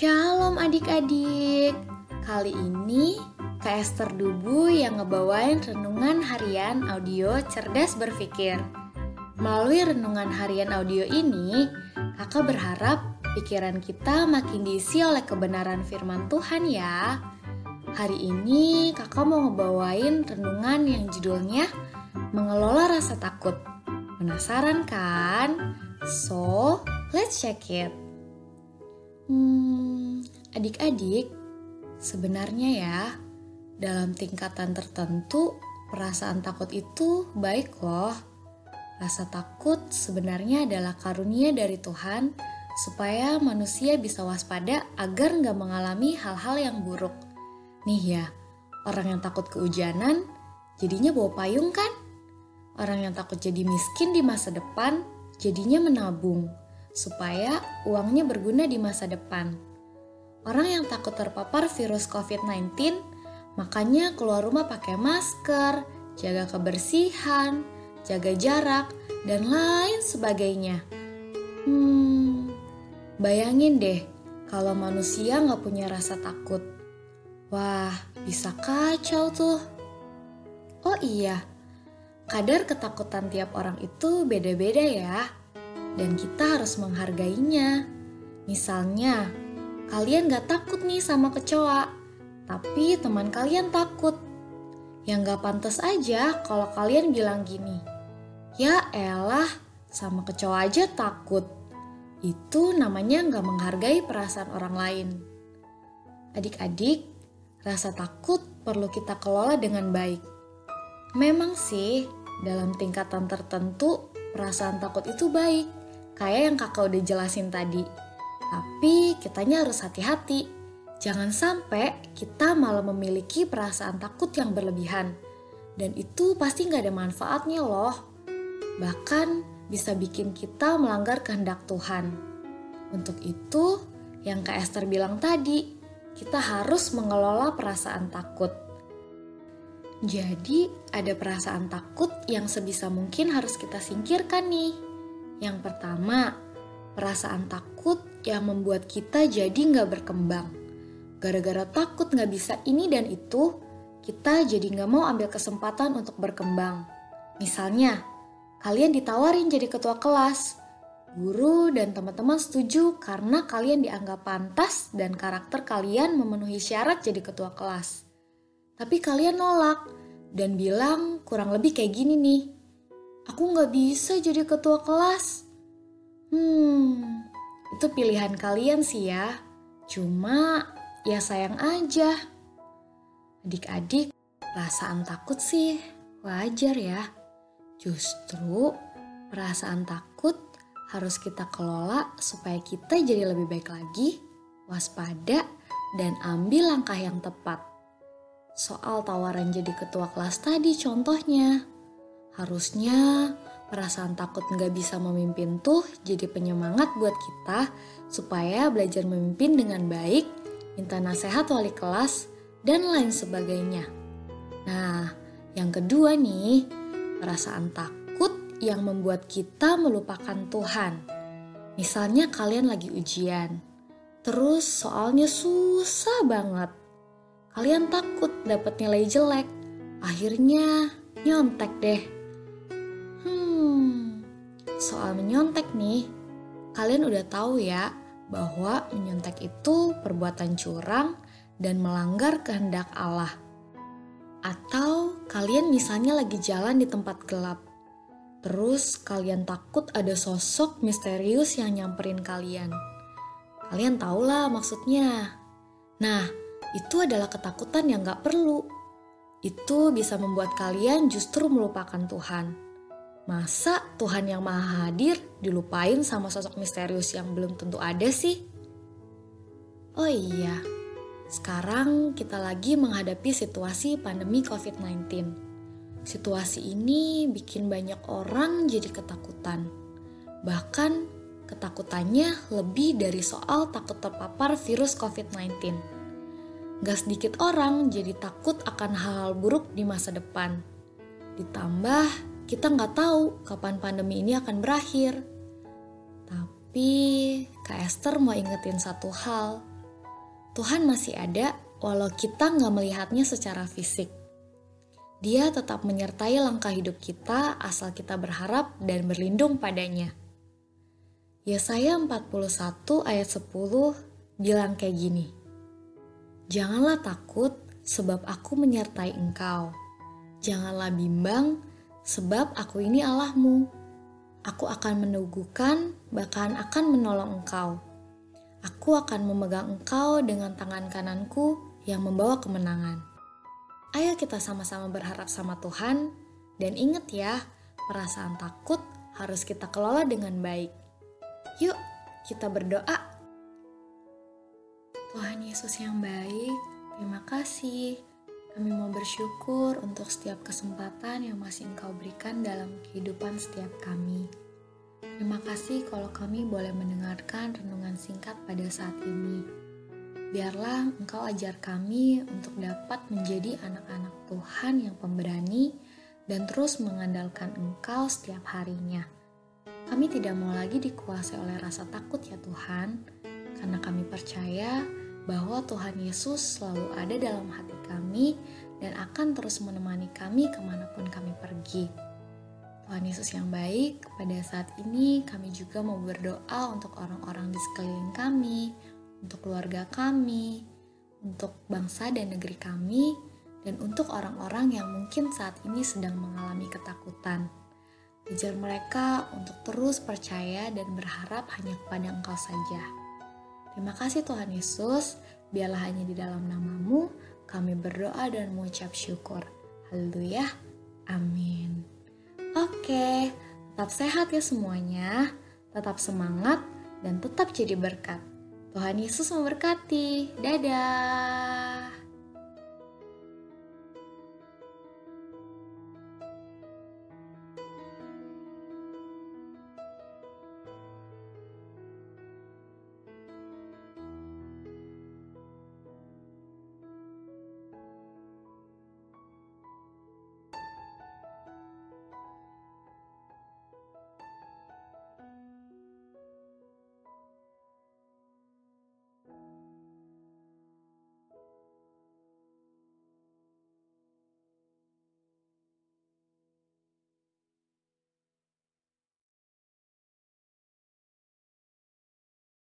Shalom adik-adik. Kali ini Kak Esther Dubu yang ngebawain renungan harian audio cerdas berpikir. Melalui renungan harian audio ini, kakak berharap pikiran kita makin diisi oleh kebenaran firman Tuhan ya. Hari ini kakak mau ngebawain renungan yang judulnya Mengelola Rasa Takut. Penasaran kan? So, let's check it. Hmm, adik-adik, sebenarnya ya, dalam tingkatan tertentu, perasaan takut itu baik loh. Rasa takut sebenarnya adalah karunia dari Tuhan supaya manusia bisa waspada agar nggak mengalami hal-hal yang buruk. Nih ya, orang yang takut kehujanan jadinya bawa payung kan? Orang yang takut jadi miskin di masa depan jadinya menabung supaya uangnya berguna di masa depan. Orang yang takut terpapar virus COVID-19 makanya keluar rumah pakai masker, jaga kebersihan, jaga jarak, dan lain sebagainya. Hmm, bayangin deh kalau manusia nggak punya rasa takut. Wah, bisa kacau tuh. Oh iya, kadar ketakutan tiap orang itu beda-beda ya dan kita harus menghargainya. Misalnya, kalian gak takut nih sama kecoa, tapi teman kalian takut. Yang gak pantas aja kalau kalian bilang gini, Ya elah, sama kecoa aja takut. Itu namanya gak menghargai perasaan orang lain. Adik-adik, rasa takut perlu kita kelola dengan baik. Memang sih, dalam tingkatan tertentu, perasaan takut itu baik kayak yang kakak udah jelasin tadi. Tapi kitanya harus hati-hati. Jangan sampai kita malah memiliki perasaan takut yang berlebihan. Dan itu pasti nggak ada manfaatnya loh. Bahkan bisa bikin kita melanggar kehendak Tuhan. Untuk itu, yang Kak Esther bilang tadi, kita harus mengelola perasaan takut. Jadi, ada perasaan takut yang sebisa mungkin harus kita singkirkan nih. Yang pertama, perasaan takut yang membuat kita jadi nggak berkembang. Gara-gara takut nggak bisa ini dan itu, kita jadi nggak mau ambil kesempatan untuk berkembang. Misalnya, kalian ditawarin jadi ketua kelas. Guru dan teman-teman setuju karena kalian dianggap pantas dan karakter kalian memenuhi syarat jadi ketua kelas. Tapi kalian nolak dan bilang kurang lebih kayak gini nih aku nggak bisa jadi ketua kelas. Hmm, itu pilihan kalian sih ya. Cuma ya sayang aja. Adik-adik, perasaan takut sih wajar ya. Justru perasaan takut harus kita kelola supaya kita jadi lebih baik lagi, waspada, dan ambil langkah yang tepat. Soal tawaran jadi ketua kelas tadi contohnya. Harusnya perasaan takut nggak bisa memimpin tuh jadi penyemangat buat kita supaya belajar memimpin dengan baik, minta nasihat wali kelas, dan lain sebagainya. Nah, yang kedua nih, perasaan takut yang membuat kita melupakan Tuhan. Misalnya kalian lagi ujian, terus soalnya susah banget. Kalian takut dapat nilai jelek, akhirnya nyontek deh Soal menyontek nih, kalian udah tahu ya bahwa menyontek itu perbuatan curang dan melanggar kehendak Allah. Atau kalian misalnya lagi jalan di tempat gelap, terus kalian takut ada sosok misterius yang nyamperin kalian. Kalian tahulah maksudnya. Nah, itu adalah ketakutan yang gak perlu. Itu bisa membuat kalian justru melupakan Tuhan. Masa Tuhan yang maha hadir dilupain sama sosok misterius yang belum tentu ada sih? Oh iya, sekarang kita lagi menghadapi situasi pandemi COVID-19. Situasi ini bikin banyak orang jadi ketakutan. Bahkan ketakutannya lebih dari soal takut terpapar virus COVID-19. Gak sedikit orang jadi takut akan hal-hal buruk di masa depan. Ditambah kita nggak tahu kapan pandemi ini akan berakhir. Tapi Kak Esther mau ingetin satu hal, Tuhan masih ada walau kita nggak melihatnya secara fisik. Dia tetap menyertai langkah hidup kita asal kita berharap dan berlindung padanya. Yesaya 41 ayat 10 bilang kayak gini. Janganlah takut sebab aku menyertai engkau. Janganlah bimbang sebab aku ini Allahmu. Aku akan meneguhkan bahkan akan menolong engkau. Aku akan memegang engkau dengan tangan kananku yang membawa kemenangan. Ayo kita sama-sama berharap sama Tuhan dan ingat ya, perasaan takut harus kita kelola dengan baik. Yuk, kita berdoa. Tuhan Yesus yang baik, terima kasih. Kami mau bersyukur untuk setiap kesempatan yang masih Engkau berikan dalam kehidupan setiap kami. Terima kasih kalau kami boleh mendengarkan renungan singkat pada saat ini. Biarlah Engkau ajar kami untuk dapat menjadi anak-anak Tuhan yang pemberani dan terus mengandalkan Engkau setiap harinya. Kami tidak mau lagi dikuasai oleh rasa takut ya Tuhan, karena kami percaya bahwa Tuhan Yesus selalu ada dalam hati kami dan akan terus menemani kami ke mana pun kami pergi. Tuhan Yesus yang baik, pada saat ini kami juga mau berdoa untuk orang-orang di sekeliling kami, untuk keluarga kami, untuk bangsa dan negeri kami, dan untuk orang-orang yang mungkin saat ini sedang mengalami ketakutan. Ajar mereka untuk terus percaya dan berharap hanya kepada Engkau saja. Terima kasih Tuhan Yesus, biarlah hanya di dalam namamu kami berdoa dan mengucap syukur. Haleluya. Amin. Oke, tetap sehat ya semuanya, tetap semangat, dan tetap jadi berkat. Tuhan Yesus memberkati. Dadah.